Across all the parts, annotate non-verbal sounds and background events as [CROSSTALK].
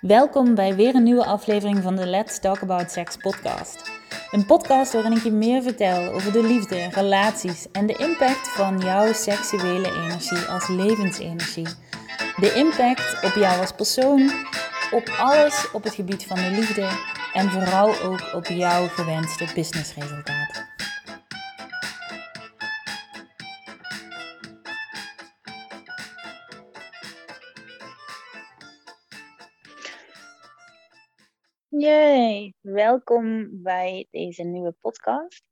Welkom bij weer een nieuwe aflevering van de Let's Talk About Sex podcast. Een podcast waarin ik je meer vertel over de liefde, relaties en de impact van jouw seksuele energie als levensenergie. De impact op jou als persoon, op alles op het gebied van de liefde en vooral ook op jouw gewenste businessresultaat. Welkom bij deze nieuwe podcast.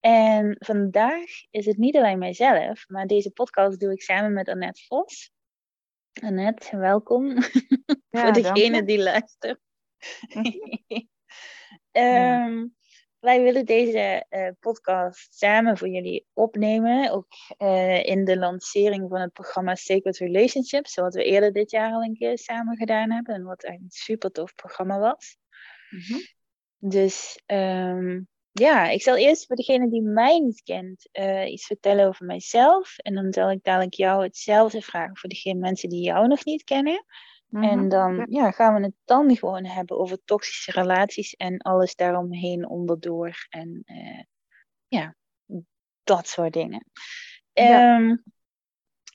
En vandaag is het niet alleen mijzelf, maar deze podcast doe ik samen met Annette Vos. Annette, welkom. [LAUGHS] Ja, Voor degene die luistert. [LAUGHS] um, wij willen deze uh, podcast samen voor jullie opnemen. Ook uh, in de lancering van het programma Sacred Relationships. Wat we eerder dit jaar al een keer samen gedaan hebben. En wat een super tof programma was. Mm Dus um, ja, ik zal eerst voor degene die mij niet kent uh, iets vertellen over mijzelf. En dan zal ik dadelijk jou hetzelfde vragen voor degene mensen die jou nog niet kennen. Mm -hmm. En dan ja, gaan we het dan gewoon hebben over toxische relaties en alles daaromheen onderdoor. En uh, ja, dat soort dingen. Ja. Um,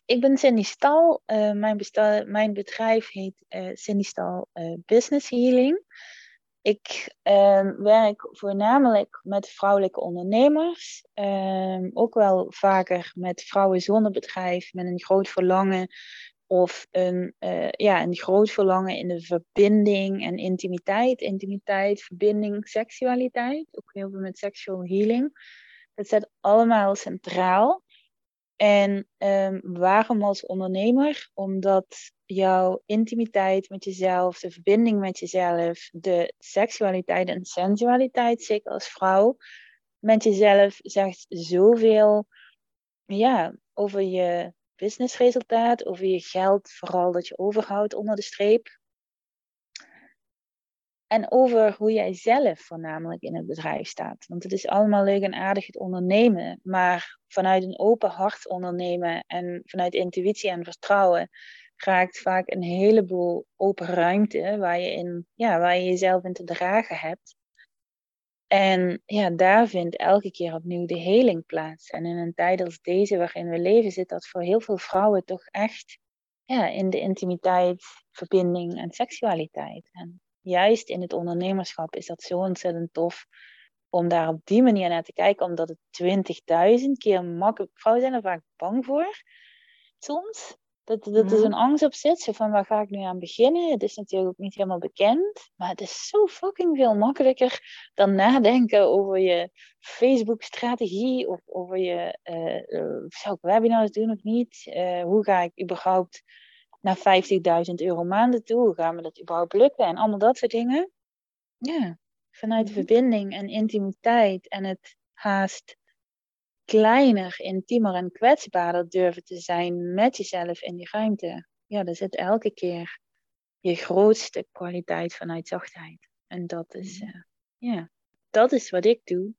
ik ben Cindy Stal. Uh, mijn, mijn, bedrijf heet Cindy Stal Business Healing. Ik um, werk voornamelijk met vrouwelijke ondernemers. Um, ook wel vaker met vrouwen zonder bedrijf, met een groot verlangen. Of een, uh, ja, een groot verlangen in de verbinding en intimiteit. Intimiteit, verbinding, seksualiteit. Ook heel veel met sexual healing. Dat staat allemaal centraal. En um, waarom als ondernemer? Omdat jouw intimiteit met jezelf, de verbinding met jezelf, de seksualiteit en sensualiteit, zeker als vrouw, met jezelf zegt zoveel ja, over je businessresultaat, over je geld, vooral dat je overhoudt onder de streep. En over hoe jij zelf voornamelijk in het bedrijf staat. Want het is allemaal leuk en aardig het ondernemen, maar vanuit een open hart ondernemen en vanuit intuïtie en vertrouwen raakt vaak een heleboel open ruimte waar je, in, ja, waar je jezelf in te dragen hebt. En ja, daar vindt elke keer opnieuw de heling plaats. En in een tijd als deze waarin we leven, zit dat voor heel veel vrouwen toch echt ja, in de intimiteit, verbinding en seksualiteit. En juist in het ondernemerschap is dat zo ontzettend tof om daar op die manier naar te kijken, omdat het 20.000 keer makkelijk. Vrouwen zijn er vaak bang voor, soms. Dat, dat er een angst op zit, van waar ga ik nu aan beginnen? Het is natuurlijk ook niet helemaal bekend, maar het is zo fucking veel makkelijker dan nadenken over je Facebook-strategie of over je, uh, uh, zou ik webinars doen of niet? Uh, hoe ga ik überhaupt naar 50.000 euro maanden toe? Hoe gaan we dat überhaupt lukken? En allemaal dat soort dingen. Ja, vanuit de mhm. verbinding en intimiteit en het haast kleiner, intiemer en kwetsbaarder durven te zijn met jezelf in die ruimte. Ja, daar zit elke keer je grootste kwaliteit vanuit zachtheid. En dat is, uh, ja, dat is wat ik doe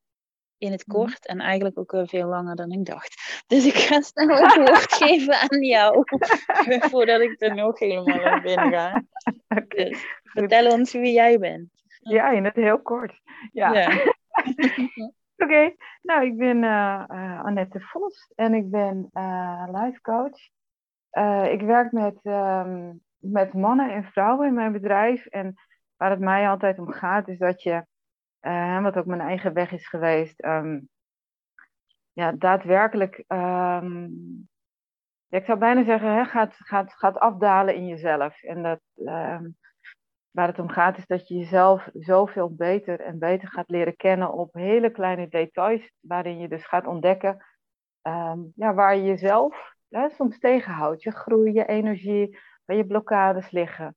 in het mhm. kort en eigenlijk ook veel langer dan ik dacht. [LAUGHS] Dus ik ga snel het woord [LAUGHS] geven aan jou, [LAUGHS] voordat ik er nog helemaal in binnen ga. Dus, vertel ons wie jij bent. Ja, in het heel kort. Ja. ja. Oké, nou ik ben uh, uh, Annette Vos en ik ben uh, life coach. ik werk met, um, met mannen en vrouwen in mijn bedrijf. En waar het mij altijd om gaat is dat je, wat ook mijn eigen weg is geweest, um, ja, daadwerkelijk, ja, ik zou bijna zeggen, hè, gaat, gaat, gaat afdalen in jezelf. En dat, waar het om gaat is dat je jezelf zoveel beter en beter gaat leren kennen op hele kleine details, waarin je dus gaat ontdekken um, ja, waar je jezelf soms tegenhoudt. Je groei, je energie, waar je blokkades liggen.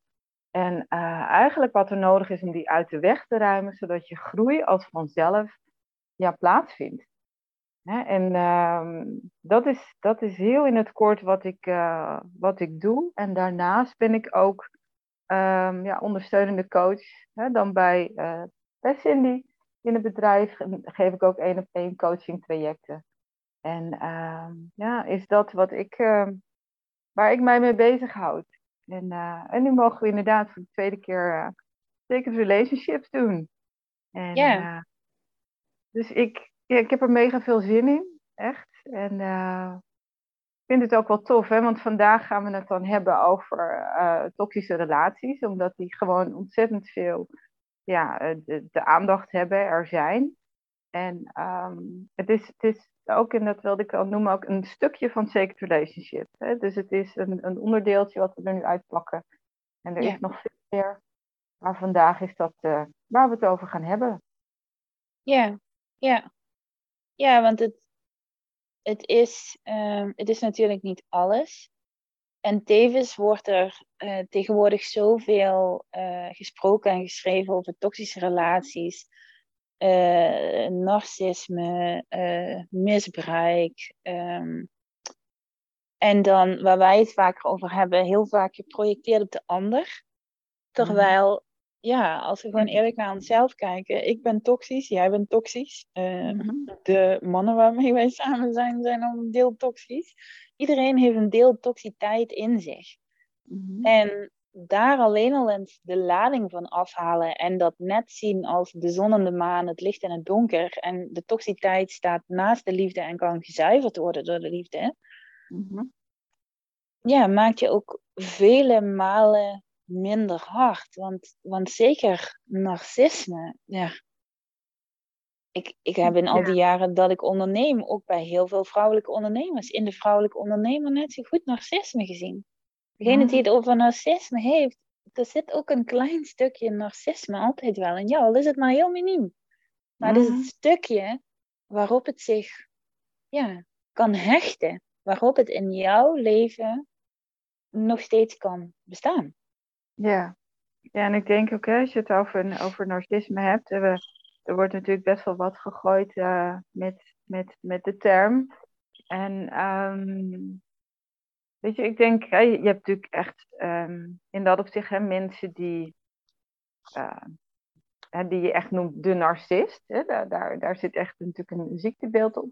En uh, eigenlijk wat er nodig is om die uit de weg te ruimen, zodat je groei als vanzelf ja, plaatsvindt. Hè? En uh, dat, is, dat is heel in het kort wat ik, uh, wat ik doe. En daarnaast ben ik ook um, ja, ondersteunende coach. Hè, dan bij, uh, bij Cindy in het bedrijf geef ik ook één op één coaching trajecten. En uh, ja, is dat wat ik, uh, waar ik mij mee bezighoud. En, uh, en nu mogen we inderdaad voor de tweede keer uh, relationships doen. En, ja. dus ik, ja, ik heb er mega veel zin in, echt. En vind het ook wel tof, hè? want vandaag gaan we het dan hebben over toxische relaties, omdat die gewoon ontzettend veel ja, de, de aandacht hebben, er zijn. En um, het, is, het is ook, en dat wilde ik al noemen, ook een stukje van Sacred Relationship. Hè? Dus het is een, een onderdeeltje wat we er nu uitpakken. En er is nog veel meer. Maar vandaag is dat uh, waar we het over gaan hebben. Ja, ja. Ja, want het, het, is, um, het is natuurlijk niet alles. En tevens wordt er uh, tegenwoordig zoveel uh, gesproken en geschreven over toxische relaties uh, narcisme, misbruik. Um, en dan waar wij het vaker over hebben, heel vaak geprojecteerd op de ander. Terwijl, mm ja, als we gewoon eerlijk naar onszelf kijken, ik ben toxisch, jij bent toxisch. Uh, mm De mannen waarmee wij samen zijn, zijn ook een deel toxisch. Iedereen heeft een deel toxiteit in zich. Mm En daar alleen al eens de lading van afhalen en dat net zien als de zon en de maan, het licht en het donker. En de toxiteit staat naast de liefde en kan gezuiverd worden door de liefde. Mm Ja, maakt je ook vele malen minder hard. Want, want zeker narcisme, ja. Ik, ik heb in al die jaren dat ik onderneem, ook bij heel veel vrouwelijke ondernemers, in de vrouwelijke ondernemer net zo goed narcisme gezien. Degene die het over narcisme heeft, er zit ook een klein stukje narcisme altijd wel in jou, al is het maar heel miniem. Maar het is het stukje waarop het zich ja, kan hechten, waarop het in jouw leven nog steeds kan bestaan. Ja, ja en ik denk ook, als je het over, over narcisme hebt, er, er wordt natuurlijk best wel wat gegooid uh, met, met, met de term. En um, Weet je, ik denk, je hebt natuurlijk echt ehm, in dat opzicht hè, mensen die, uh, die je echt noemt de narcist. Hè, daar, daar, daar zit echt natuurlijk een ziektebeeld op.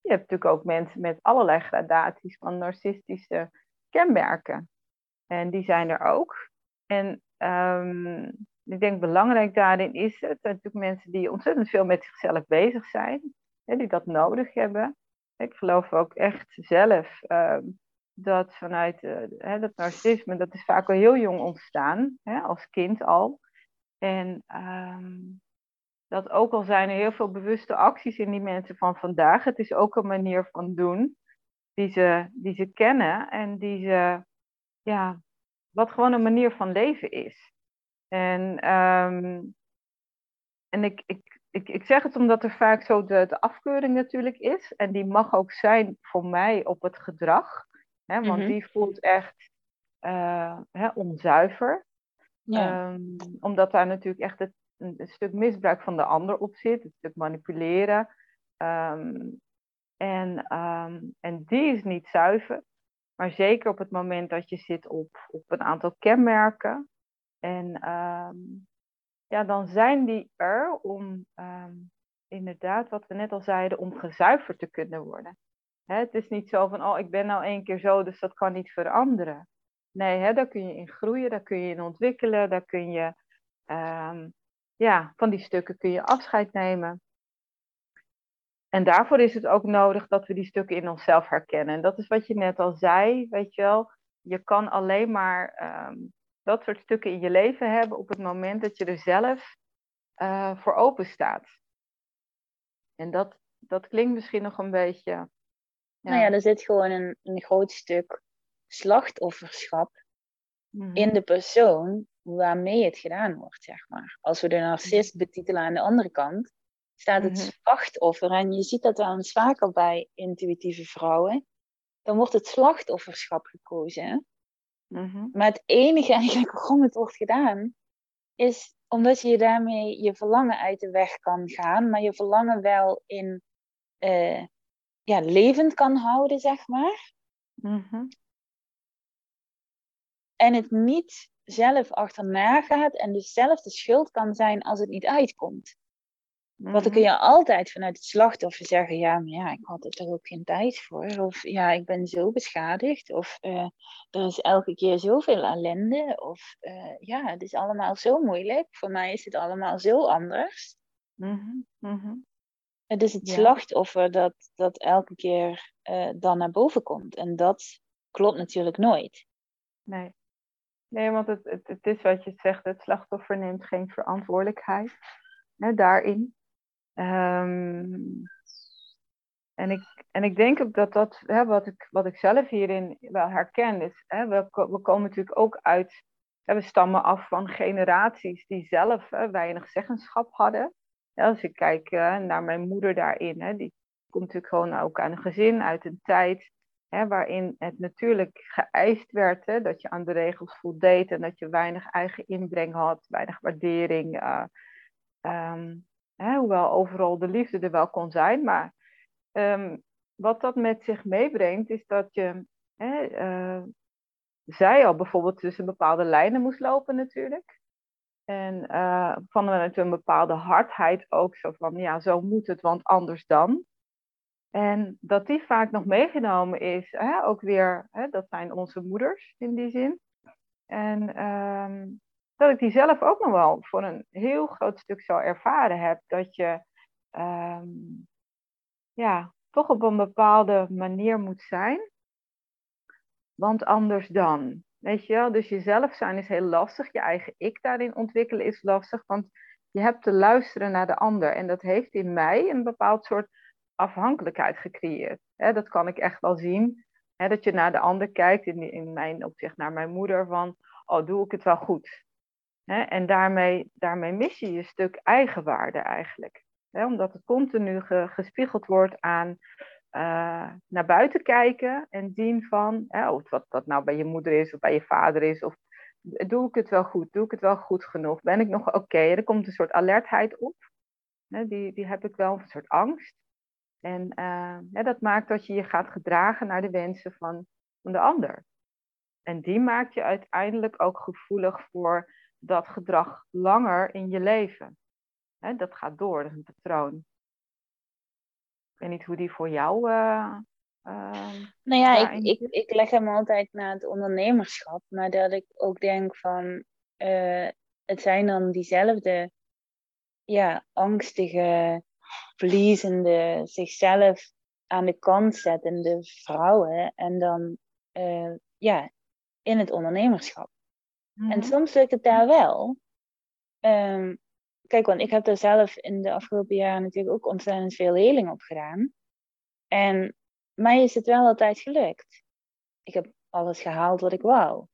Je hebt natuurlijk ook mensen met allerlei gradaties van narcistische kenmerken. En die zijn er ook. En um, ik denk belangrijk daarin is het natuurlijk mensen die ontzettend veel met zichzelf bezig zijn, hè, die dat nodig hebben. Ik geloof ook echt zelf um, dat vanuit uh, dat narcisme, dat is vaak al heel jong ontstaan, hè, als kind al. En um, dat ook al zijn er heel veel bewuste acties in die mensen van vandaag, het is ook een manier van doen die ze, die ze kennen en die ze, ja, wat gewoon een manier van leven is. En, um, en ik, ik, ik, ik zeg het omdat er vaak zo de, de afkeuring natuurlijk is. En die mag ook zijn voor mij op het gedrag. Hè, want mhm. die voelt echt uh, hè, onzuiver. Ja. Um, omdat daar natuurlijk echt het, een, stuk misbruik van de ander op zit, een stuk manipuleren. Um, en, en die is niet zuiver. Maar zeker op het moment dat je zit op, op een aantal kenmerken. En ja, dan zijn die er om inderdaad, wat we net al zeiden, om gezuiverd te kunnen worden. Hè, het is niet zo van, oh, ik ben nou één keer zo, dus dat kan niet veranderen. Nee, hè, daar kun je in groeien, daar kun je in ontwikkelen, daar kun je, um, ja, van die stukken kun je afscheid nemen. En daarvoor is het ook nodig dat we die stukken in onszelf herkennen. En dat is wat je net al zei, weet je wel. Je kan alleen maar um, dat soort stukken in je leven hebben op het moment dat je er zelf uh, voor open staat. En dat, dat klinkt misschien nog een beetje nou ja, er zit gewoon een, een groot stuk slachtofferschap mhm. in de persoon waarmee het gedaan wordt, zeg maar. Als we de narcist betitelen aan de andere kant, staat het mhm. slachtoffer, en je ziet dat wel eens vaker bij intuïtieve vrouwen, dan wordt het slachtofferschap gekozen. Maar het enige eigenlijk waarom het wordt gedaan, is omdat je daarmee je verlangen uit de weg kan gaan, maar je verlangen wel in uh, ja, levend kan houden, zeg maar. Mhm. En het niet zelf achterna gaat en dus zelf de schuld kan zijn als het niet uitkomt. Wat dan kun je altijd vanuit het slachtoffer zeggen, ja, maar ja, ik had er toch ook geen tijd voor. Of ja, ik ben zo beschadigd. Of uh, er is elke keer zoveel ellende. Of uh, ja, het is allemaal zo moeilijk. Voor mij is het allemaal zo anders. Mm -hmm. Het is het slachtoffer dat, dat elke keer uh, dan naar boven komt. En dat klopt natuurlijk nooit. Nee. Nee, want het, het, het is wat je zegt, het slachtoffer neemt geen verantwoordelijkheid hè, daarin. Um, en, ik, en ik denk ook dat dat, hè, wat, ik, wat ik zelf hierin wel herken, is, hè, we, komen natuurlijk ook uit, we stammen af van generaties die zelf hè, weinig zeggenschap hadden. Ja, als ik kijk uh, naar mijn moeder daarin, hè, die komt natuurlijk gewoon ook aan een gezin, uit een tijd hè, waarin het natuurlijk geëist werd hè, dat je aan de regels voldeed en dat je weinig eigen inbreng had, weinig waardering. Uh, hoewel overal de liefde er wel kon zijn, maar um, wat dat met zich meebrengt is dat je hè, uh, zij al bijvoorbeeld tussen bepaalde lijnen moest lopen natuurlijk. En uh, vanuit een bepaalde hardheid ook zo van, ja, zo moet het, want anders dan. En dat die vaak nog meegenomen is, hè, ook weer, hè, dat zijn onze moeders in die zin. En um, dat ik die zelf ook nog wel voor een heel groot stuk zo ervaren heb. Dat je um, ja, toch op een bepaalde manier moet zijn. Want anders dan. Weet je wel, dus jezelf zijn is heel lastig. Je eigen ik daarin ontwikkelen is lastig. Want je hebt te luisteren naar de ander. En dat heeft in mij een bepaald soort afhankelijkheid gecreëerd. dat kan ik echt wel zien. dat je naar de ander kijkt, in, in mijn opzicht naar mijn moeder, van, oh, doe ik het wel goed? En daarmee, daarmee mis je je stuk eigenwaarde eigenlijk. omdat het continu gespiegeld wordt aan uh, naar buiten kijken en zien van, of wat dat nou bij je moeder is of bij je vader is, of doe ik het wel goed, doe ik het wel goed genoeg, ben ik nog oké? Er komt een soort alertheid op, die, die heb ik wel, een soort angst. En uh, dat maakt dat je je gaat gedragen naar de wensen van, van de ander. En die maakt je uiteindelijk ook gevoelig voor dat gedrag langer in je leven. dat gaat door, dat is een patroon. Ik weet niet hoe die voor jou. Uh, uh, nou ja, ik, ik, ik leg hem altijd naar het ondernemerschap, maar dat ik ook denk van. Uh, het zijn dan diezelfde ja, angstige, verliezende, zichzelf aan de kant zettende vrouwen. En dan ja, in het ondernemerschap. En mhm. soms lukt het daar wel. Um, kijk, want ik heb daar zelf in de afgelopen jaren natuurlijk ook ontzettend veel heling op gedaan. En mij is het wel altijd gelukt. Ik heb alles gehaald wat ik wou.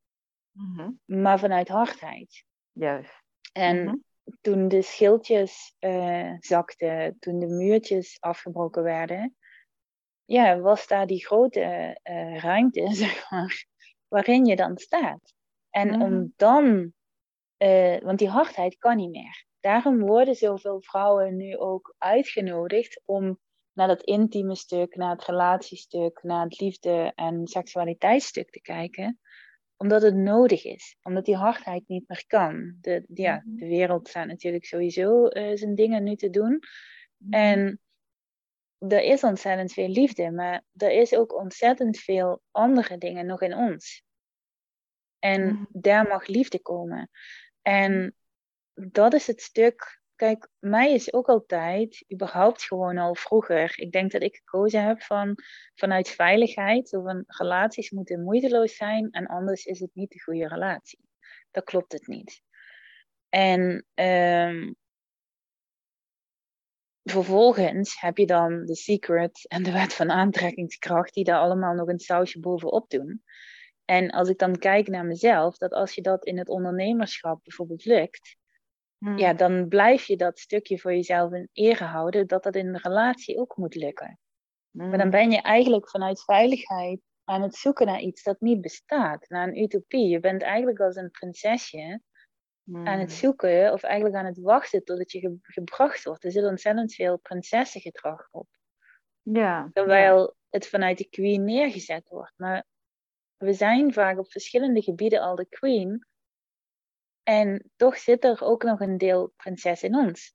Mhm. Maar vanuit hardheid. Juist. En mhm. toen de schildjes uh, zakten, toen de muurtjes afgebroken werden, ja, was daar die grote uh, ruimte, [LAUGHS] zeg maar, waarin je dan staat. En om mhm. dan, uh, want die hardheid kan niet meer. Daarom worden zoveel vrouwen nu ook uitgenodigd om naar dat intieme stuk, naar het relatiestuk, naar het liefde- en seksualiteitsstuk te kijken. Omdat het nodig is. Omdat die hardheid niet meer kan. De, ja, mhm. de wereld staat natuurlijk sowieso uh, zijn dingen nu te doen. Mhm. En er is ontzettend veel liefde, maar er is ook ontzettend veel andere dingen nog in ons. En mm. daar mag liefde komen. En dat is het stuk. Kijk, mij is ook altijd, überhaupt gewoon al vroeger, ik denk dat ik gekozen heb van, vanuit veiligheid, of een relaties moeten moeiteloos zijn en anders is het niet de goede relatie. Dat klopt het niet. En um, vervolgens heb je dan de secret en de wet van aantrekkingskracht, die daar allemaal nog een sausje bovenop doen. En als ik dan kijk naar mezelf, dat als je dat in het ondernemerschap bijvoorbeeld lukt, hmm. ja, dan blijf je dat stukje voor jezelf in ere houden, dat dat in de relatie ook moet lukken. Maar dan hmm. ben je eigenlijk vanuit veiligheid aan het zoeken naar iets dat niet bestaat, naar een utopie. Je bent eigenlijk als een prinsesje aan het hmm. zoeken, of eigenlijk aan het wachten totdat je gebracht wordt. Er zit ontzettend veel prinsessengedrag op. Ja, Terwijl het vanuit de queen neergezet wordt. Maar we zijn vaak op verschillende gebieden al de queen. En toch zit er ook nog een deel prinses in ons.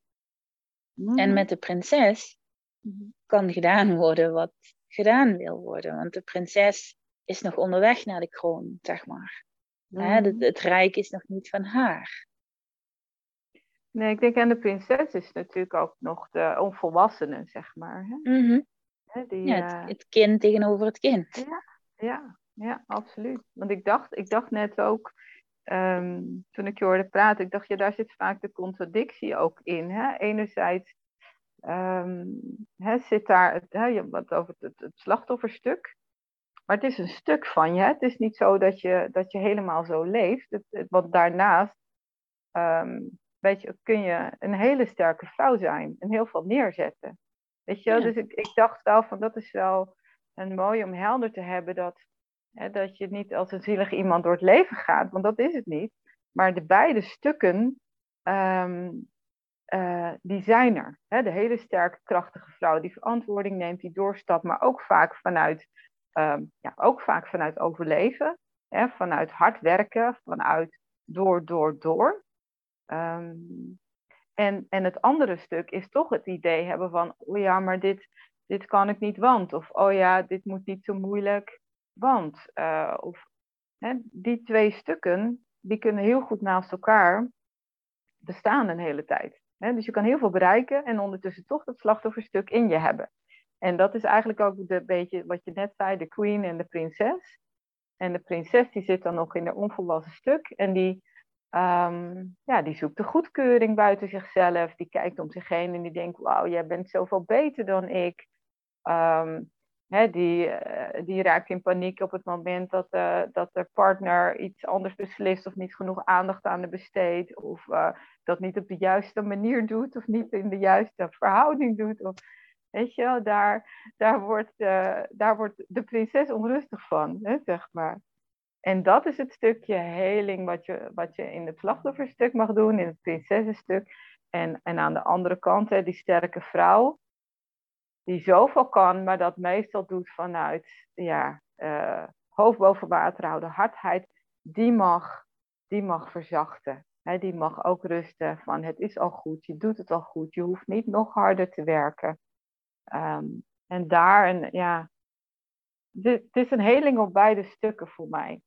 En mhm. met de prinses mhm. kan gedaan worden wat gedaan wil worden. Want de prinses is nog onderweg naar de kroon, zeg maar. het, mhm. het, rijk is nog niet van haar. Nee, ik denk aan de prinses is natuurlijk ook nog de onvolwassene, zeg maar. Hè? die, ja, het, eh, het, kind tegenover het kind. Ja, ja, ja absoluut. Want ik dacht, ik dacht net ook, Ehm, toen ik je hoorde praten, ik dacht, ja, daar zit vaak de contradictie ook in. Hè? Enerzijds um, hè, zit daar het, hè, je wat over het, het, slachtofferstuk. Maar het is een stuk van je. Het is niet zo dat je, dat je helemaal zo leeft. Het, want daarnaast um, weet je, kun je een hele sterke vrouw zijn en heel veel neerzetten. Weet je? Dus ik, ik dacht wel van dat is wel een mooi om helder te hebben dat dat je niet als een zielig iemand door het leven gaat, want dat is het niet. Maar de beide stukken, um, die zijn er. de hele sterke, krachtige vrouw die verantwoording neemt, die doorstapt, maar ook vaak vanuit, um, ja, ook vaak vanuit overleven. vanuit hard werken, vanuit door, door, door. Um, en, en het andere stuk is toch het idee hebben van, oh ja, maar dit, dit kan ik niet, want. Of, oh ja, dit moet niet zo moeilijk. Want uh, of, hè, die twee stukken, die kunnen heel goed naast elkaar bestaan een hele tijd. Hè? Dus je kan heel veel bereiken en ondertussen toch dat slachtofferstuk in je hebben. En dat is eigenlijk ook een beetje wat je net zei, de queen en de prinses. En de prinses die zit dan nog in een onvolwassen stuk en die, um, ja, die zoekt de goedkeuring buiten zichzelf. Die kijkt om zich heen en die denkt, wauw, jij bent zoveel beter dan ik. Um, die, uh, die raakt in paniek op het moment dat, uh, dat de partner iets anders beslist of niet genoeg aandacht aan de besteedt. Of uh, dat niet op de juiste manier doet of niet in de juiste verhouding doet. Of, weet je wel, daar, daar, wordt, daar wordt de prinses onrustig van, hè, zeg maar. En dat is het stukje heling wat je, wat je in het slachtofferstuk mag doen, in het prinsessenstuk. En, en aan de andere kant, hè, die sterke vrouw, die zoveel kan, maar dat meestal doet vanuit ja, uh, hoofd boven water houden, hardheid, die mag, die mag verzachten. die mag ook rusten van het is al goed, je doet het al goed, je hoeft niet nog harder te werken. Ehm, en daar, een, ja, het is een heling op beide stukken voor mij.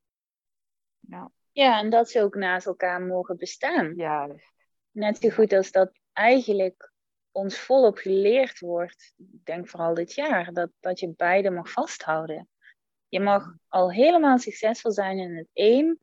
Ja. ja, en dat ze ook naast elkaar mogen bestaan. Juist. Net zo goed als dat eigenlijk ons volop geleerd wordt, ik denk vooral dit jaar, dat, dat je beide mag vasthouden. Je mag al helemaal succesvol zijn in het een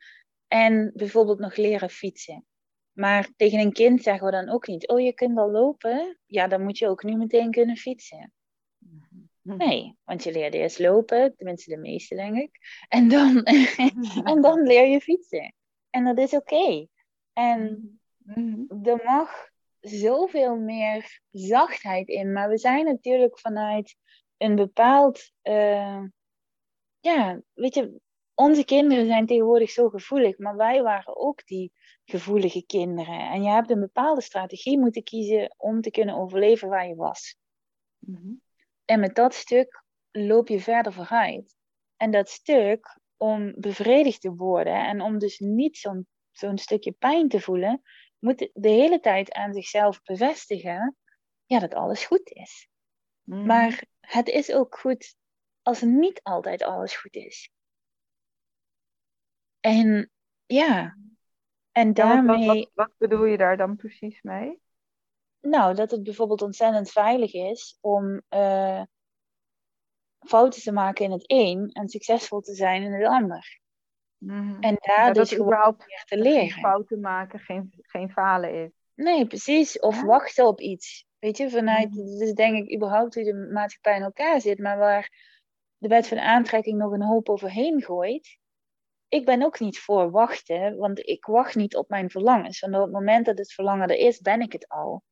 en bijvoorbeeld nog leren fietsen. Maar tegen een kind zeggen we dan ook niet, oh je kunt al lopen, ja dan moet je ook nu meteen kunnen fietsen. Mhm. Nee, want je leert eerst lopen, tenminste de meeste denk ik, en dan, [LAUGHS] en dan leer je fietsen. En dat is oké. En mhm. er mag zoveel meer zachtheid in. Maar we zijn natuurlijk vanuit een bepaald. Uh, ja, weet je, onze kinderen zijn tegenwoordig zo gevoelig, maar wij waren ook die gevoelige kinderen. En je hebt een bepaalde strategie moeten kiezen om te kunnen overleven waar je was. Mhm. En met dat stuk loop je verder vooruit. En dat stuk om bevredigd te worden en om dus niet zo'n zo'n stukje pijn te voelen, moet de hele tijd aan zichzelf bevestigen ja, dat alles goed is. Mhm. Maar het is ook goed als niet altijd alles goed is. En ja, en daarmee. wat, wat, bedoel je daar dan precies mee? Nou, dat het bijvoorbeeld ontzettend veilig is om uh, fouten te maken in het een en succesvol te zijn in het ander. Mhm. En daar dus überhaupt weer te leren. Geen fouten maken, geen, geen falen is. Nee, precies. Of wachten op iets. Weet je, vanuit, mm dus denk ik überhaupt hoe de maatschappij in elkaar zit, maar waar de wet van aantrekking nog een hoop overheen gooit. Ik ben ook niet voor wachten, want ik wacht niet op mijn verlangens. Want op het moment dat het verlangen er is, ben ik het al.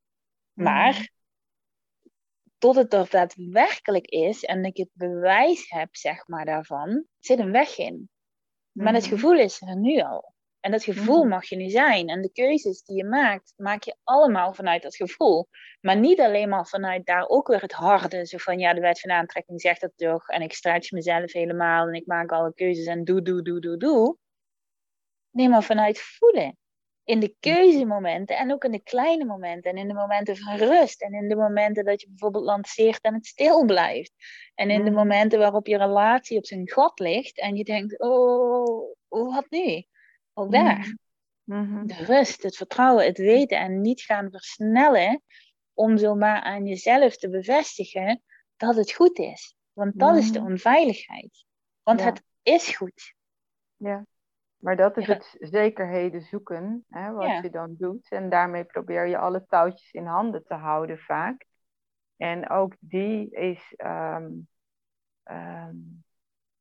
Mhm. Maar tot het er daadwerkelijk is en ik het bewijs heb, zeg maar, daarvan, zit een weg in. Maar het mhm. gevoel is er nu al. En dat gevoel mhm. mag je nu zijn. En de keuzes die je maakt, maak je allemaal vanuit dat gevoel. Maar niet alleen maar vanuit daar ook weer het harde. Zo van ja, de wet van aantrekking zegt dat toch. En ik stretch mezelf helemaal. En ik maak alle keuzes en doe, doe, doe, doe, doe. Nee, maar vanuit voelen. In de keuzemomenten en ook in de kleine momenten en in de momenten van rust en in de momenten dat je bijvoorbeeld lanceert en het stil blijft. En in de mm. momenten waarop je relatie op zijn gat ligt en je denkt, oh, wat nu? Ook daar. Mm-hmm. De rust, het vertrouwen, het weten en niet gaan versnellen om zomaar aan jezelf te bevestigen dat het goed is. Want dat is de mm. onveiligheid. Want het is goed. Ja. Maar dat is het zekerheden zoeken, hè, wat je dan doet. En daarmee probeer je alle touwtjes in handen te houden vaak. En ook die is, um, um,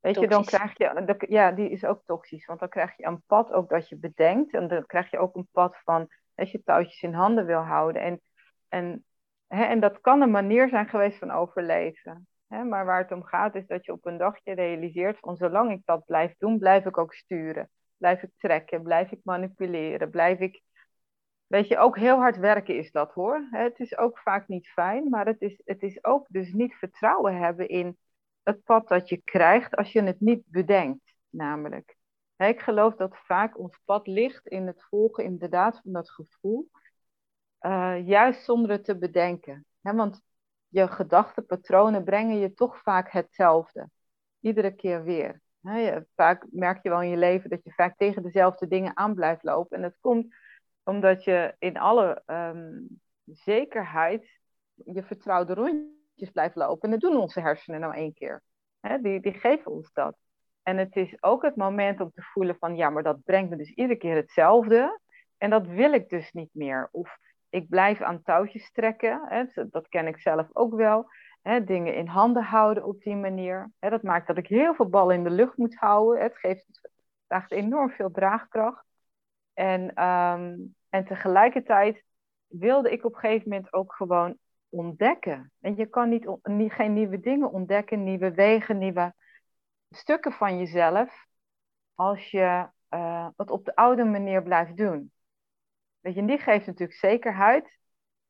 weet je, dan krijg je, ja, die is ook toxisch. Want dan krijg je een pad ook dat je bedenkt. En dan krijg je ook een pad van, als je touwtjes in handen wil houden. En, en, hè, en dat kan een manier zijn geweest van overleven. Hè, maar waar het om gaat is dat je op een dagje realiseert van zolang ik dat blijf doen, blijf ik ook sturen. Blijf ik trekken? Blijf ik manipuleren? Blijf ik. Weet je, ook heel hard werken is dat hoor. Het is ook vaak niet fijn, maar het is, het is ook dus niet vertrouwen hebben in het pad dat je krijgt als je het niet bedenkt, namelijk. Ik geloof dat vaak ons pad ligt in het volgen inderdaad van dat gevoel, uh, juist zonder het te bedenken. Want je gedachtenpatronen brengen je toch vaak hetzelfde, iedere keer weer vaak merk je wel in je leven dat je vaak tegen dezelfde dingen aan blijft lopen. En dat komt omdat je in alle ehm, zekerheid je vertrouwde rondjes blijft lopen. En dat doen onze hersenen nou één keer. die, die geven ons dat. En het is ook het moment om te voelen van ja, maar dat brengt me dus iedere keer hetzelfde. En dat wil ik dus niet meer. Of ik blijf aan touwtjes trekken. dat ken ik zelf ook wel dingen in handen houden op die manier. dat maakt dat ik heel veel ballen in de lucht moet houden. Het geeft enorm veel draagkracht. En, ehm, en tegelijkertijd wilde ik op een gegeven moment ook gewoon ontdekken. En je kan niet, niet, geen nieuwe dingen ontdekken, nieuwe wegen, nieuwe stukken van jezelf, als je uh, het op de oude manier blijft doen. Weet je, die geeft natuurlijk zekerheid.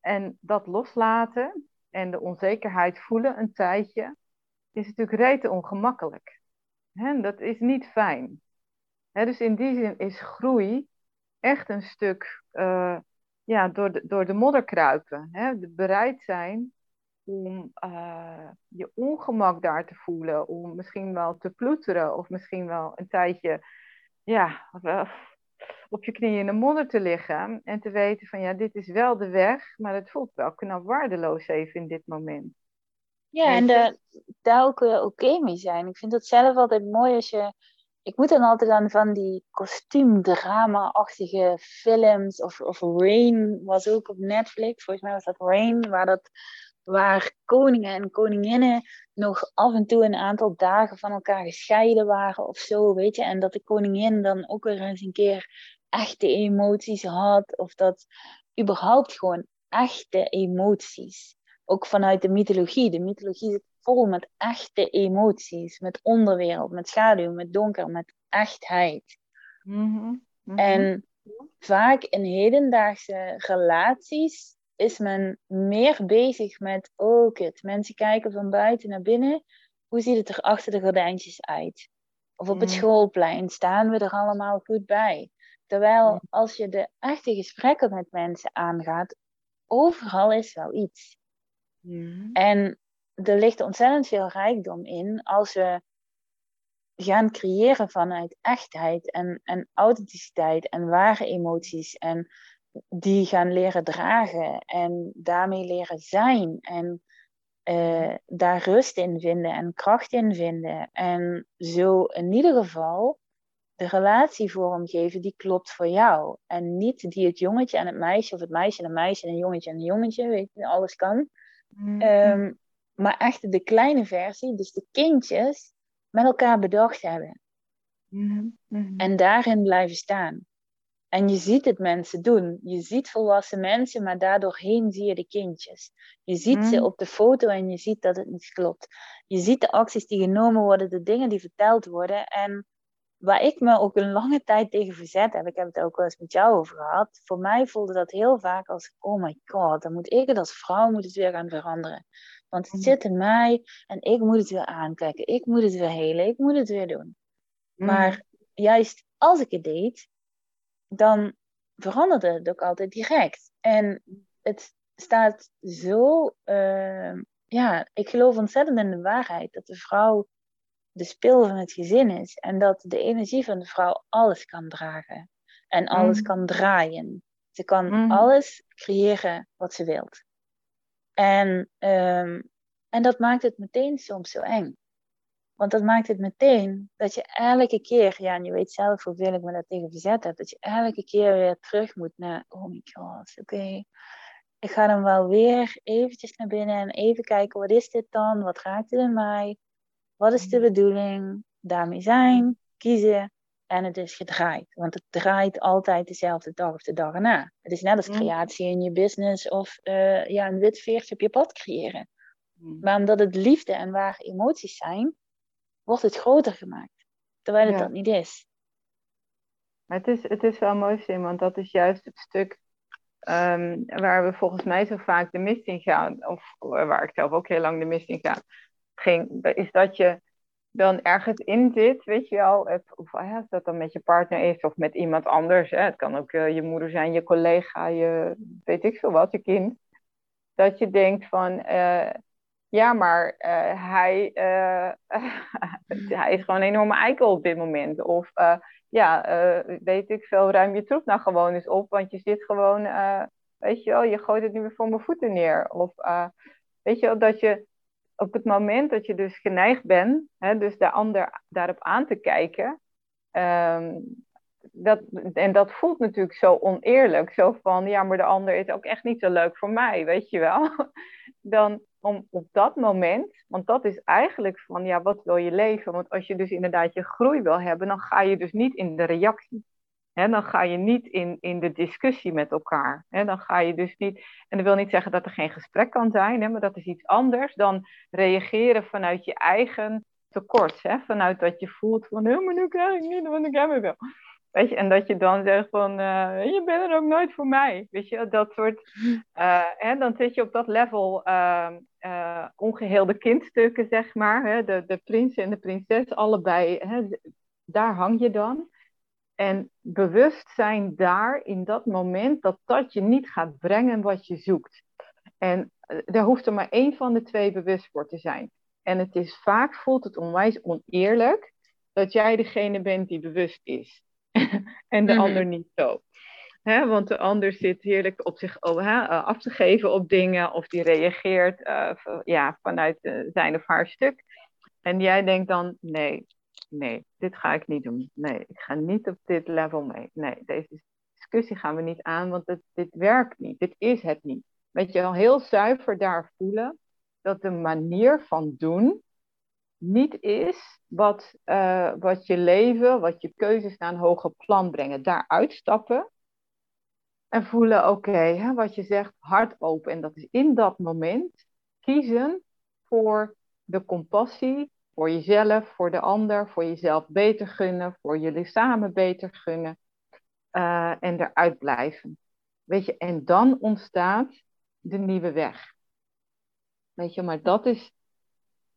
En dat loslaten, en de onzekerheid voelen een tijdje, is natuurlijk rete ongemakkelijk. Hè? Dat is niet fijn. Dus in die zin is groei echt een stuk uh, ja, door, de, door de modder kruipen. Hè? Bereid zijn om uh, je ongemak daar te voelen, om misschien wel te ploeteren of misschien wel een tijdje ja, op je knieën in de modder te liggen en te weten van ja, dit is wel de weg, maar het voelt wel knap waardeloos even in dit moment. Ja, en de, daar ook oké mee zijn. Ik vind het zelf altijd mooi als je. Ik moet dan altijd aan van die kostuumdrama-achtige films. Of, of Rain was ook op Netflix. Volgens mij was dat Rain, waar dat waar koningen en koninginnen nog af en toe een aantal dagen van elkaar gescheiden waren of zo, weet je. En dat de koningin dan ook weer eens een keer echte emoties had, of dat überhaupt gewoon echte emoties. Ook vanuit de mythologie. De mythologie zit vol met echte emoties, met onderwereld, met schaduw, met donker, met echtheid. Mhm, mhm. En vaak in hedendaagse relaties is men meer bezig met, oh kut, mensen kijken van buiten naar binnen. Hoe ziet het er achter de gordijntjes uit? Of op het mhm. schoolplein staan we er allemaal goed bij? Terwijl als je de echte gesprekken met mensen aangaat, overal is wel iets. En er ligt ontzettend veel rijkdom in als we gaan creëren vanuit echtheid en, en authenticiteit en ware emoties. En die gaan leren dragen en daarmee leren zijn. En uh, daar rust in vinden en kracht in vinden. En zo in ieder geval de relatie vormgeven die klopt voor jou. En niet die het jongetje en het meisje, of het meisje en een meisje en een jongetje en een jongetje, weet je, alles kan. Mm-hmm. Ehm, maar echt de kleine versie, dus de kindjes, met elkaar bedacht hebben. Mm-hmm. Mm-hmm. En daarin blijven staan. En je ziet het mensen doen. Je ziet volwassen mensen, maar daardoorheen zie je de kindjes. Je ziet ze op de foto en je ziet dat het niet klopt. Je ziet de acties die genomen worden, de dingen die verteld worden. En waar ik me ook een lange tijd tegen verzet heb, ik heb het ook wel eens met jou over gehad. Voor mij voelde dat heel vaak als, oh my god, dan moet ik het als vrouw moet het weer gaan veranderen. Want het mm. zit in mij en ik moet het weer aankijken. Ik moet het weer helen, ik moet het weer doen. Mm. Maar juist als ik het deed, dan veranderde het ook altijd direct. En het staat zo, ehm, ja, ik geloof ontzettend in de waarheid dat de vrouw de speel van het gezin is en dat de energie van de vrouw alles kan dragen en alles mm. kan draaien. Ze kan mm. alles creëren wat ze wilt. En, ehm, en dat maakt het meteen soms zo eng. Want dat maakt het meteen dat je elke keer, ja, en je weet zelf hoeveel ik me daar tegen verzet heb, dat je elke keer weer terug moet naar, oh my god, oké, ik ga dan wel weer eventjes naar binnen en even kijken, wat is dit dan? Wat raakt het in mij? Wat is de bedoeling? Daarmee zijn, kiezen en het is gedraaid. Want het draait altijd dezelfde dag of de dag erna. Het is net als mm. creatie in je business of uh, ja, een wit veertje op je pad creëren. Mm. Maar omdat het liefde en ware emoties zijn, wordt het groter gemaakt. Terwijl het dat niet is. Maar het is, het is wel mooi, Sim, want dat is juist het stuk ehm, waar we volgens mij zo vaak de mist in gaan. Of waar ik zelf ook heel lang de mist in ga. Ging, is dat je dan ergens in zit, weet je wel, of ja, dat dan met je partner is of met iemand anders. Hè. Het kan ook uh, je moeder zijn, je collega, je weet ik veel wat, je kind. Dat je denkt van, uh, ja, maar uh, hij, [LAUGHS] hij is gewoon een enorme eikel op dit moment. Of ja, weet ik veel, ruim je troep nou gewoon eens op, want je zit gewoon, weet je wel, je gooit het nu weer voor mijn voeten neer. Of weet je wel, dat je op het moment dat je dus geneigd bent, hè, dus de ander daarop aan te kijken, ehm, dat, en dat voelt natuurlijk zo oneerlijk, zo van, ja, maar de ander is ook echt niet zo leuk voor mij, weet je wel. [LAUGHS] Dan om op dat moment, want dat is eigenlijk van, ja, wat wil je leven? Want als je dus inderdaad je groei wil hebben, dan ga je dus niet in de reactie. He, dan ga je niet in, in de discussie met elkaar. He, dan ga je dus niet. En dat wil niet zeggen dat er geen gesprek kan zijn, maar dat is iets anders dan reageren vanuit je eigen tekort. Vanuit dat je voelt van, oh, maar nu krijg ik niet wat ik hebben wil. Weet je, en dat je dan zegt van, uh, je bent er ook nooit voor mij. Weet je, dat soort, [LAUGHS] uh, dan zit je op dat level uh, ongeheelde kindstukken, zeg maar. De, de prins en de prinses, allebei, daar hang je dan. En bewust zijn daar in dat moment dat dat je niet gaat brengen wat je zoekt. En daar hoeft er maar één van de twee bewust voor te zijn. En het is vaak voelt het onwijs oneerlijk dat jij degene bent die bewust is. [LAUGHS] en de mhm. ander niet zo. want de ander zit heerlijk op zich oh, uh, af te geven op dingen of die reageert uh, ja, vanuit zijn of haar stuk. En jij denkt dan, nee, nee, dit ga ik niet doen. Nee, ik ga niet op dit level mee. Nee, deze discussie gaan we niet aan, want het, dit werkt niet. Dit is het niet. Weet je wel, heel zuiver daar voelen dat de manier van doen niet is wat, uh, wat je leven, wat je keuzes naar een hoger plan brengen. Daar uitstappen en voelen, oké, wat je zegt, hart open. En dat is in dat moment kiezen voor de compassie, voor jezelf, voor de ander, voor jezelf beter gunnen, voor jullie samen beter gunnen uh, en eruit blijven. Weet je, en dan ontstaat de nieuwe weg. Weet je, maar dat is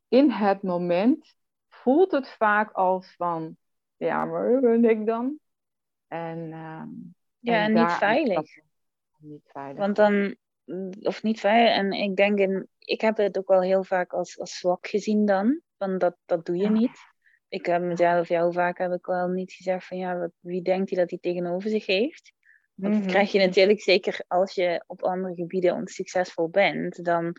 in het moment voelt het vaak als van, ja, maar ben ik dan? En, uh, ja, en, niet veilig. Niet veilig. Want dan, of niet veilig, en ik denk, in, ik heb het ook wel heel vaak als, als zwak gezien dan dat, dat doe je niet. Ik heb mezelf, ja, hoe vaak heb ik wel niet gezegd van ja, wat, wie denkt hij dat hij tegenover zich heeft? Want dat mhm. krijg je natuurlijk zeker als je op andere gebieden succesvol bent, dan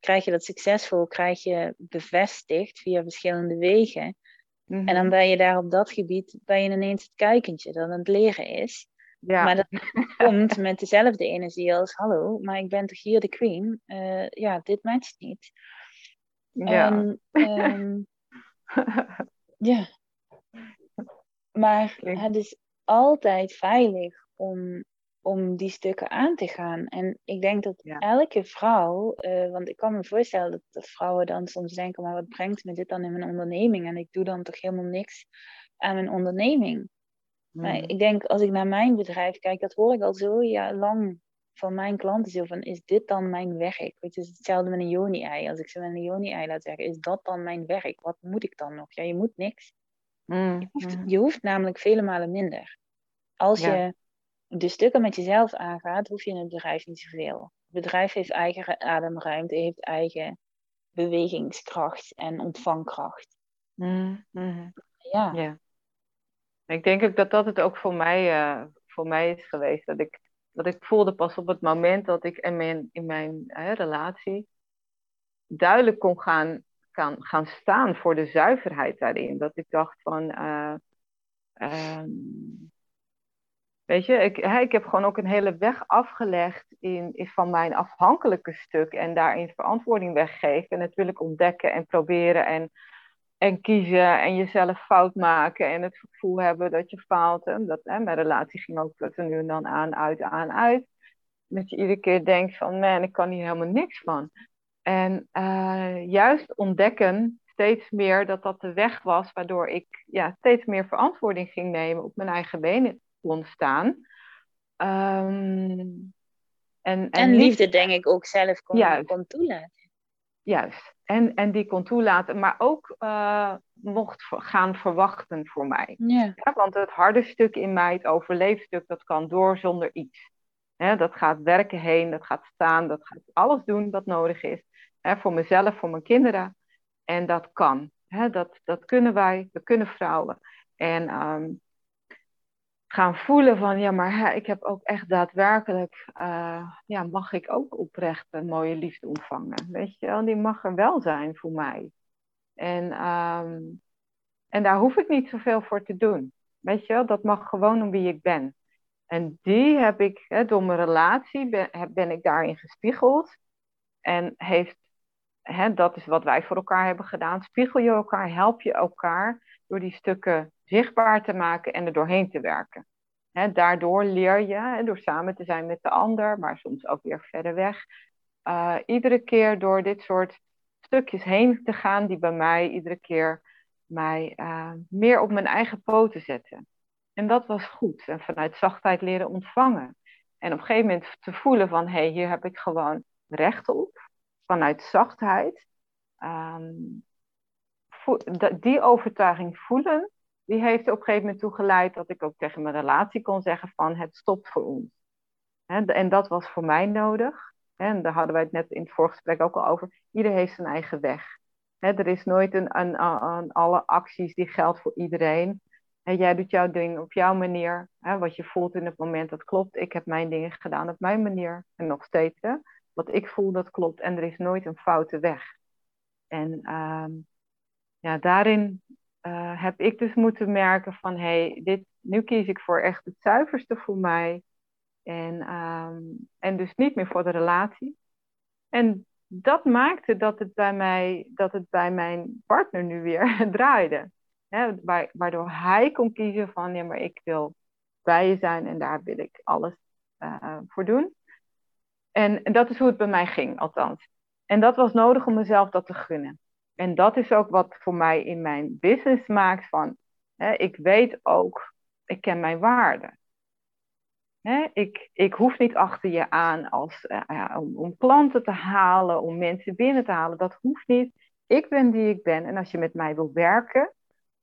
krijg je dat succesvol krijg je bevestigd via verschillende wegen. En dan mhm. ben je daar op dat gebied, ben je ineens het kuikentje dat aan het leren is. Ja. Maar dat [LAUGHS] komt met dezelfde energie als hallo, maar ik ben toch hier de queen? Uh, ja, dit matcht niet. Ja. Ehm, [LAUGHS] ja. Maar het is altijd veilig om, om die stukken aan te gaan. En ik denk dat elke vrouw, uh, want ik kan me voorstellen dat, dat, vrouwen dan soms denken, maar wat brengt me dit dan in mijn onderneming? En ik doe dan toch helemaal niks aan mijn onderneming. Maar hmm. ik denk, als ik naar mijn bedrijf kijk, dat hoor ik al zo ja, lang van mijn klanten zo van, is dit dan mijn werk? Weet je, het is hetzelfde met een joni-ei. Als ik ze met een joni-ei laat zeggen, is dat dan mijn werk? Wat moet ik dan nog? Ja, je moet niks. Mm, je, hoeft, mm. je, hoeft, namelijk vele malen minder. Als je de stukken met jezelf aangaat, hoef je in het bedrijf niet zoveel. Het bedrijf heeft eigen ademruimte, heeft eigen bewegingskracht en ontvangkracht. Mm Ja. ja. Ik denk ook dat dat het ook voor mij, uh, voor mij is geweest. Dat ik, dat ik voelde pas op het moment dat ik in mijn, in mijn relatie duidelijk kon gaan, gaan, gaan staan voor de zuiverheid daarin. Dat ik dacht van. Uh, Weet je, ik, ik heb gewoon ook een hele weg afgelegd in, in van mijn afhankelijke stuk en daarin verantwoording weggeven. En natuurlijk ontdekken en proberen en, en kiezen en jezelf fout maken en het gevoel hebben dat je faalt. En dat, hè, mijn relatie ging ook tot nu en dan aan, uit, aan, uit. Dat je iedere keer denkt van, man, ik kan hier helemaal niks van. En uh, juist ontdekken steeds meer dat dat de weg was waardoor ik ja, steeds meer verantwoording ging nemen op mijn eigen benen ontstaan. Um, en, en, en, liefde, denk ik, ook zelf kon, kon toelaten. Juist. En, en die kon toelaten, maar ook uh, mocht gaan verwachten voor mij. Ja. want het harde stuk in mij, het overleefstuk, dat kan door zonder iets. dat gaat werken heen, dat gaat staan, dat gaat alles doen wat nodig is. voor mezelf, voor mijn kinderen. En dat kan. dat, dat kunnen wij, we kunnen vrouwen. En um, gaan voelen van ja, maar ik heb ook echt daadwerkelijk, uh, ja, mag ik ook oprecht een mooie liefde ontvangen? Weet je wel, die mag er wel zijn voor mij. En, um, en daar hoef ik niet zoveel voor te doen. Weet je wel, dat mag gewoon om wie ik ben. En die heb ik, hè, door mijn relatie, ben, ben ik daarin gespiegeld. En heeft, hè, dat is wat wij voor elkaar hebben gedaan. Spiegel je elkaar, help je elkaar door die stukken zichtbaar te maken en er doorheen te werken. daardoor leer je, door samen te zijn met de ander, maar soms ook weer verder weg, uh, iedere keer door dit soort stukjes heen te gaan die bij mij iedere keer mij uh, meer op mijn eigen poten zetten. En dat was goed. En vanuit zachtheid leren ontvangen. En op een gegeven moment te voelen van, hé, hey, hier heb ik gewoon recht op. Vanuit zachtheid. Um, die overtuiging voelen, die heeft op een gegeven moment toegeleid dat ik ook tegen mijn relatie kon zeggen van het stopt voor ons. En dat was voor mij nodig. En daar hadden wij het net in het voorgesprek ook al over. Ieder heeft zijn eigen weg. Er is nooit een, een, alle acties die geldt voor iedereen. En jij doet jouw ding op jouw manier. Wat je voelt in het moment, dat klopt. Ik heb mijn dingen gedaan op mijn manier. En nog steeds. Wat ik voel, dat klopt. En er is nooit een foute weg. En um, ja, daarin uh, heb ik dus moeten merken van hé, hey, dit, nu kies ik voor echt het zuiverste voor mij. En, um, en dus niet meer voor de relatie. En dat maakte dat het bij, mij, dat het bij mijn partner nu weer [LAUGHS] draaide. Hè, waardoor hij kon kiezen van ja, maar ik wil bij je zijn en daar wil ik alles uh, voor doen. En, en dat is hoe het bij mij ging, althans. En dat was nodig om mezelf dat te gunnen. En dat is ook wat voor mij in mijn business maakt van, hè, ik weet ook, ik ken mijn waarde. Hè, ik, ik hoef niet achter je aan als, om, om klanten te halen, om mensen binnen te halen. Dat hoeft niet. Ik ben die ik ben. En als je met mij wil werken,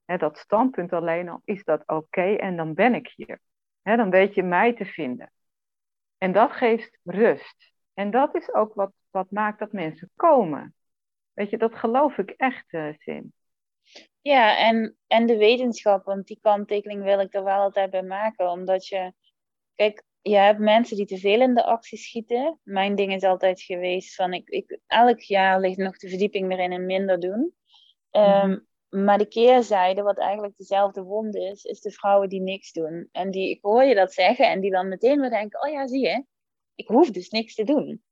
hè, dat standpunt alleen al, is dat oké en dan ben ik hier. Hè, dan weet je mij te vinden. En dat geeft rust. En dat is ook wat, wat maakt dat mensen komen. Weet je, dat geloof ik echt, uh, Sim. Ja, en, en de wetenschap, want die kanttekening wil ik er wel altijd bij maken. Omdat je, kijk, je hebt mensen die te veel in de actie schieten. Mijn ding is altijd geweest van, ik, ik, elk jaar ligt nog de verdieping erin en minder doen. Ehm, mhm. Maar de keerzijde, wat eigenlijk dezelfde wond is, is de vrouwen die niks doen. En die, ik hoor je dat zeggen en die dan meteen weer denken, oh ja, zie je, ik hoef dus niks te doen.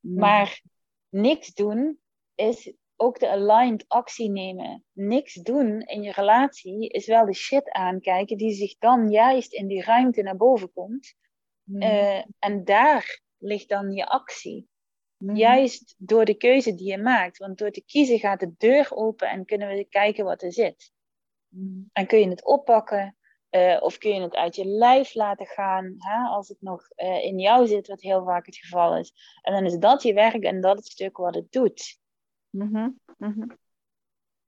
Mhm. Maar niks doen is ook de aligned actie nemen. Niks doen in je relatie is wel de shit aankijken die zich dan juist in die ruimte naar boven komt. Mhm. Eh, en daar ligt dan je actie. Mhm. Juist door de keuze die je maakt. Want door te kiezen gaat de deur open en kunnen we kijken wat er zit. Mhm. En kun je het oppakken uh, of kun je het uit je lijf laten gaan hè, als het nog uh, in jou zit, wat heel vaak het geval is. En dan is dat je werk en dat het stuk wat het doet. Mm -hmm.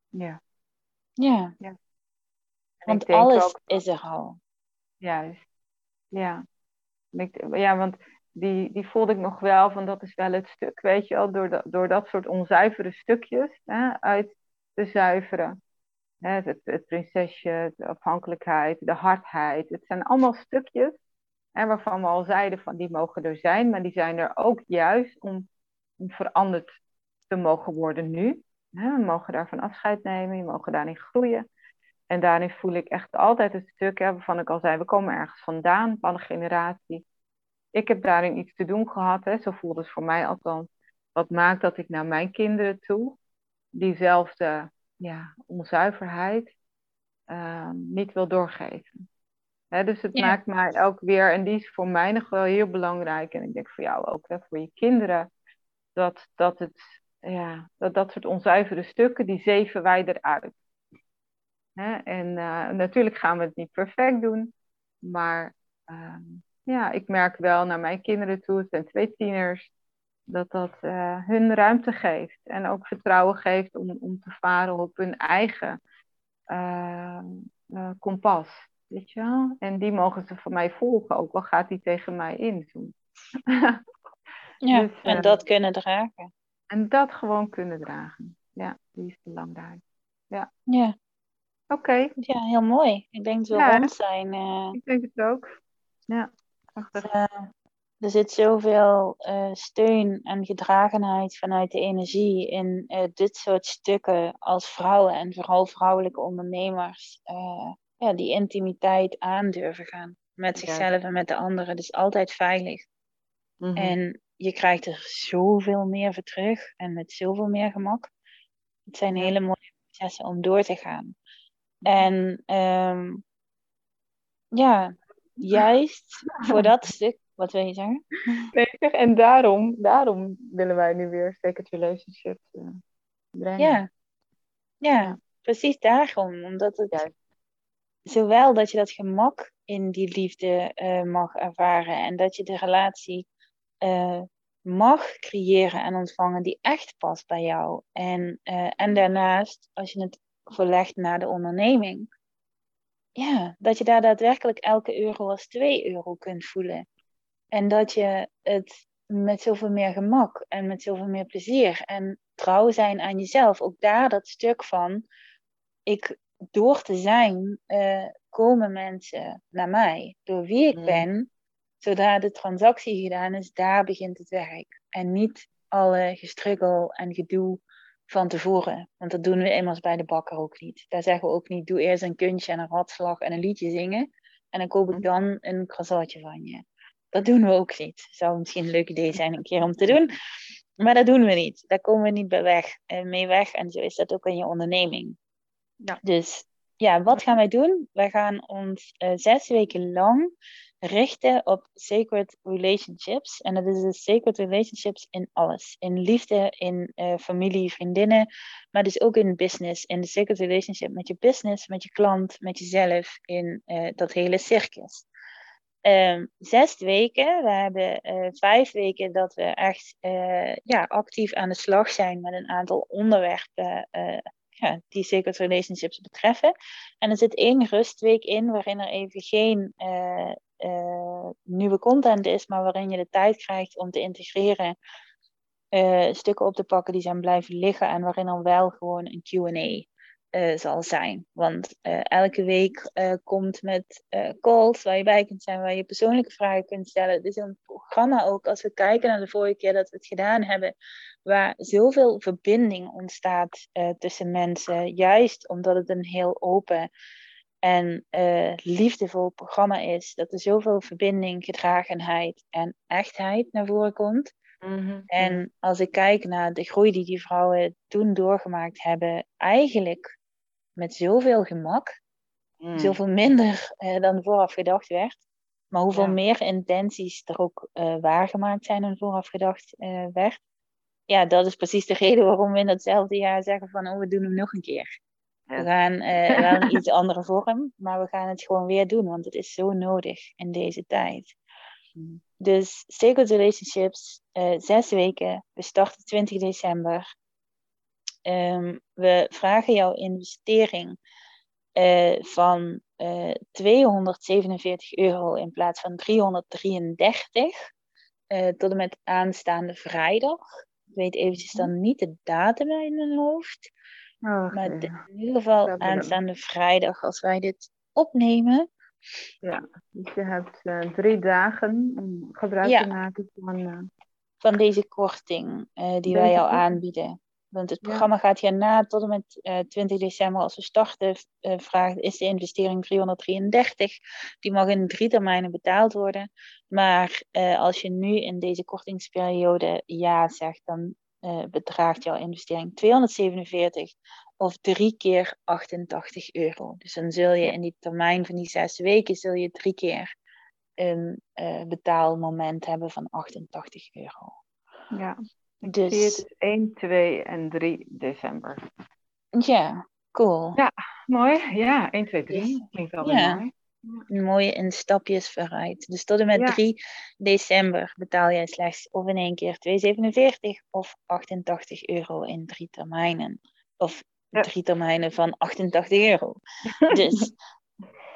Ja. Ja. ja. Want alles ook... is er al. Juist. Ja. ja, want die, die voelde ik nog wel van dat is wel het stuk, weet je wel, door, dat door dat soort onzuivere stukjes hè, uit te zuiveren. Hè, het, het prinsesje, de afhankelijkheid, de hardheid. Het zijn allemaal stukjes hè, waarvan we al zeiden van die mogen er zijn, maar die zijn er ook juist om, om veranderd te mogen worden nu. Hè, we mogen daarvan afscheid nemen, we mogen daarin groeien. En daarin voel ik echt altijd het stuk hè, waarvan ik al zei, we komen ergens vandaan, van een generatie. Ik heb daarin iets te doen gehad, hè, zo voelt het voor mij althans. Wat maakt dat ik naar mijn kinderen toe diezelfde ja, onzuiverheid uh, niet wil doorgeven. Hè, dus het maakt mij ook weer, en die is voor mij nog wel heel belangrijk, en ik denk voor jou ook, hè, voor je kinderen, dat, dat, het, ja, dat dat soort onzuivere stukken, die zeven wij eruit. Hè? En uh, natuurlijk gaan we het niet perfect doen, maar uh, ja, ik merk wel naar mijn kinderen toe, het zijn twee tieners, dat dat uh, hun ruimte geeft en ook vertrouwen geeft om, om te varen op hun eigen uh, uh, kompas. Weet je wel? En die mogen ze van mij volgen, ook al gaat die tegen mij in. [LAUGHS] ja, dus, en dat kunnen dragen. En dat gewoon kunnen dragen. Ja, die is belangrijk. Ja. Ja. Oké. Ja, heel mooi. Ik denk dat we ja, rond zijn. Ik denk het ook. Ja. Uh, er zit zoveel uh, steun en gedragenheid vanuit de energie in dit soort stukken als vrouwen en vooral vrouwelijke ondernemers. ja, die intimiteit aandurven gaan met zichzelf en met de anderen. Is altijd veilig. Mm -hmm. En je krijgt er zoveel meer voor terug en met zoveel meer gemak. Het zijn hele mooie processen om door te gaan. En um, ja, juist voor dat [LAUGHS] stuk, wat wil je zeggen? Zeg, en daarom, daarom willen wij nu weer Sacred Relationships uh, brengen. Ja. ja, precies daarom. Omdat het juist. zowel dat je dat gemak in die liefde uh, mag ervaren en dat je de relatie uh, mag creëren en ontvangen die echt past bij jou. En, en daarnaast, als je het verlegt naar de onderneming, ja, dat je daar daadwerkelijk elke euro als 2 euro kunt voelen. En dat je het met zoveel meer gemak en met zoveel meer plezier en trouw zijn aan jezelf. Ook daar dat stuk van, ik, door te zijn, uh, komen mensen naar mij. Door wie ik mm. ben, zodra de transactie gedaan is, daar begint het werk. En niet alle gestruggel en gedoe van tevoren. Want dat doen we immers bij de bakker ook niet. Daar zeggen we ook niet, doe eerst een kunstje en een ratslag en een liedje zingen. En dan koop ik mhm. dan een croissantje van je. Dat doen we ook niet. Zou misschien een leuk idee zijn een keer om te doen. Maar dat doen we niet. Daar komen we niet bij weg, eh, mee weg. En zo is dat ook in je onderneming. Ja. Dus ja, wat gaan wij doen? Wij gaan ons uh, zes weken lang richten op sacred relationships. En dat is de sacred relationships in alles. In liefde, in uh, familie, vriendinnen, maar dus ook in business. In de sacred relationship met je business, met je klant, met jezelf, in uh, dat hele circus. Um, zes weken. We hebben vijf weken dat we echt ja, actief aan de slag zijn met een aantal onderwerpen ja, die sacred relationships betreffen. En er zit één rustweek in waarin er even geen uh, uh, nieuwe content is, maar waarin je de tijd krijgt om te integreren, uh, stukken op te pakken die zijn blijven liggen en waarin dan wel gewoon een QA zal zijn. Want elke week komt met calls waar je bij kunt zijn, waar je persoonlijke vragen kunt stellen. Het is een programma ook, als we kijken naar de vorige keer dat we het gedaan hebben, waar zoveel verbinding ontstaat tussen mensen, juist omdat het een heel open en uh, liefdevol programma is. Dat er zoveel verbinding, gedragenheid en echtheid naar voren komt. Mm-hmm. En als ik kijk naar de groei die die vrouwen toen doorgemaakt hebben, eigenlijk met zoveel gemak, mm. zoveel minder uh, dan vooraf gedacht werd. Maar hoeveel ja. meer intenties er ook uh, waargemaakt zijn dan vooraf gedacht werd. Ja, dat is precies de reden waarom we in datzelfde jaar zeggen van, oh, we doen hem nog een keer. We gaan uh, wel een iets andere vorm, maar we gaan het gewoon weer doen, want het is zo nodig in deze tijd. Hmm. Dus Sacred Relationships, uh, zes weken. We starten 20 december. Um, we vragen jouw investering van 247 euro in plaats van 333 tot en met aanstaande vrijdag. Ik weet eventjes dan niet de datum in mijn hoofd. Maar in ieder geval aanstaande vrijdag als wij dit opnemen. Ja, dus je hebt uh, drie dagen om gebruik te maken van... Uh, van deze korting uh, die wij jou aanbieden. Want het programma ja. gaat hierna tot en met 20 december als we starten. vraagt, is de investering 333. Die mag in drie termijnen betaald worden. Maar als je nu in deze kortingsperiode ja zegt, dan bedraagt jouw investering 247 of drie keer 88 euro. Dus dan zul je in die termijn van die zes weken zul je drie keer een uh, betaalmoment hebben van 88 euro. Ja, dus... het 1, 2 en 3 december. Ja, cool. Ja, mooi. Ja, 1, 2, 3. Klinkt wel ja. mooi. Een mooie in stapjes vooruit. Dus tot en met ja. 3 december betaal jij slechts of in één keer 2,47 of 88 euro in drie termijnen. Of drie termijnen van 88 euro. [LAUGHS] Dus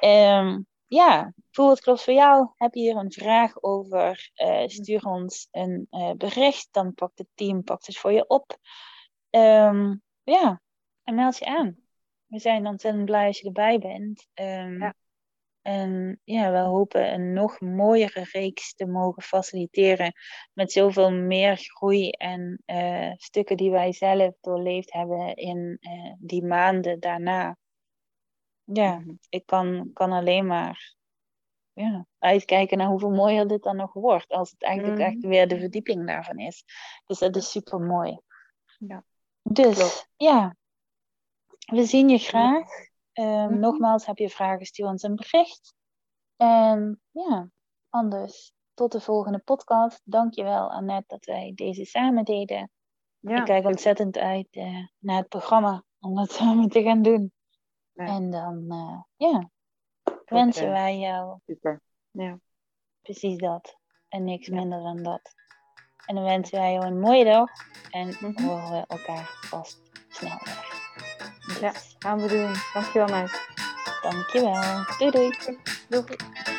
um, ja, voel het klopt voor jou. Heb je hier een vraag over? Uh, stuur ons een uh, bericht. Dan pakt het team pakt het voor je op. Um, ja, en meld je aan. We zijn ontzettend blij als je erbij bent. Um, ja. En ja, we hopen een nog mooiere reeks te mogen faciliteren. Met zoveel meer groei en uh, stukken die wij zelf doorleefd hebben in die maanden daarna. Ja, mhm. ik kan, kan alleen maar ja, uitkijken naar hoeveel mooier dit dan nog wordt. Als het eigenlijk echt mhm. weer de verdieping daarvan is. Dus dat is super mooi. Ja. Dus ja, we zien je graag. Um, Nogmaals, heb je vragen, stuur ons een bericht. En ja, anders tot de volgende podcast. Dankjewel Annette dat wij deze samen deden. Ja, ik kijk ontzettend uit uh, naar het programma om dat samen te gaan doen. En dan, uh, ja, wensen wij jou. Super. Ja. Precies dat. En niks minder dan dat. En dan wensen wij jou een mooie dag. En mm -hmm. horen we elkaar vast snel weer. Ja, gaan we doen. Dankjewel, meid. Dankjewel. Doei doei. Doei.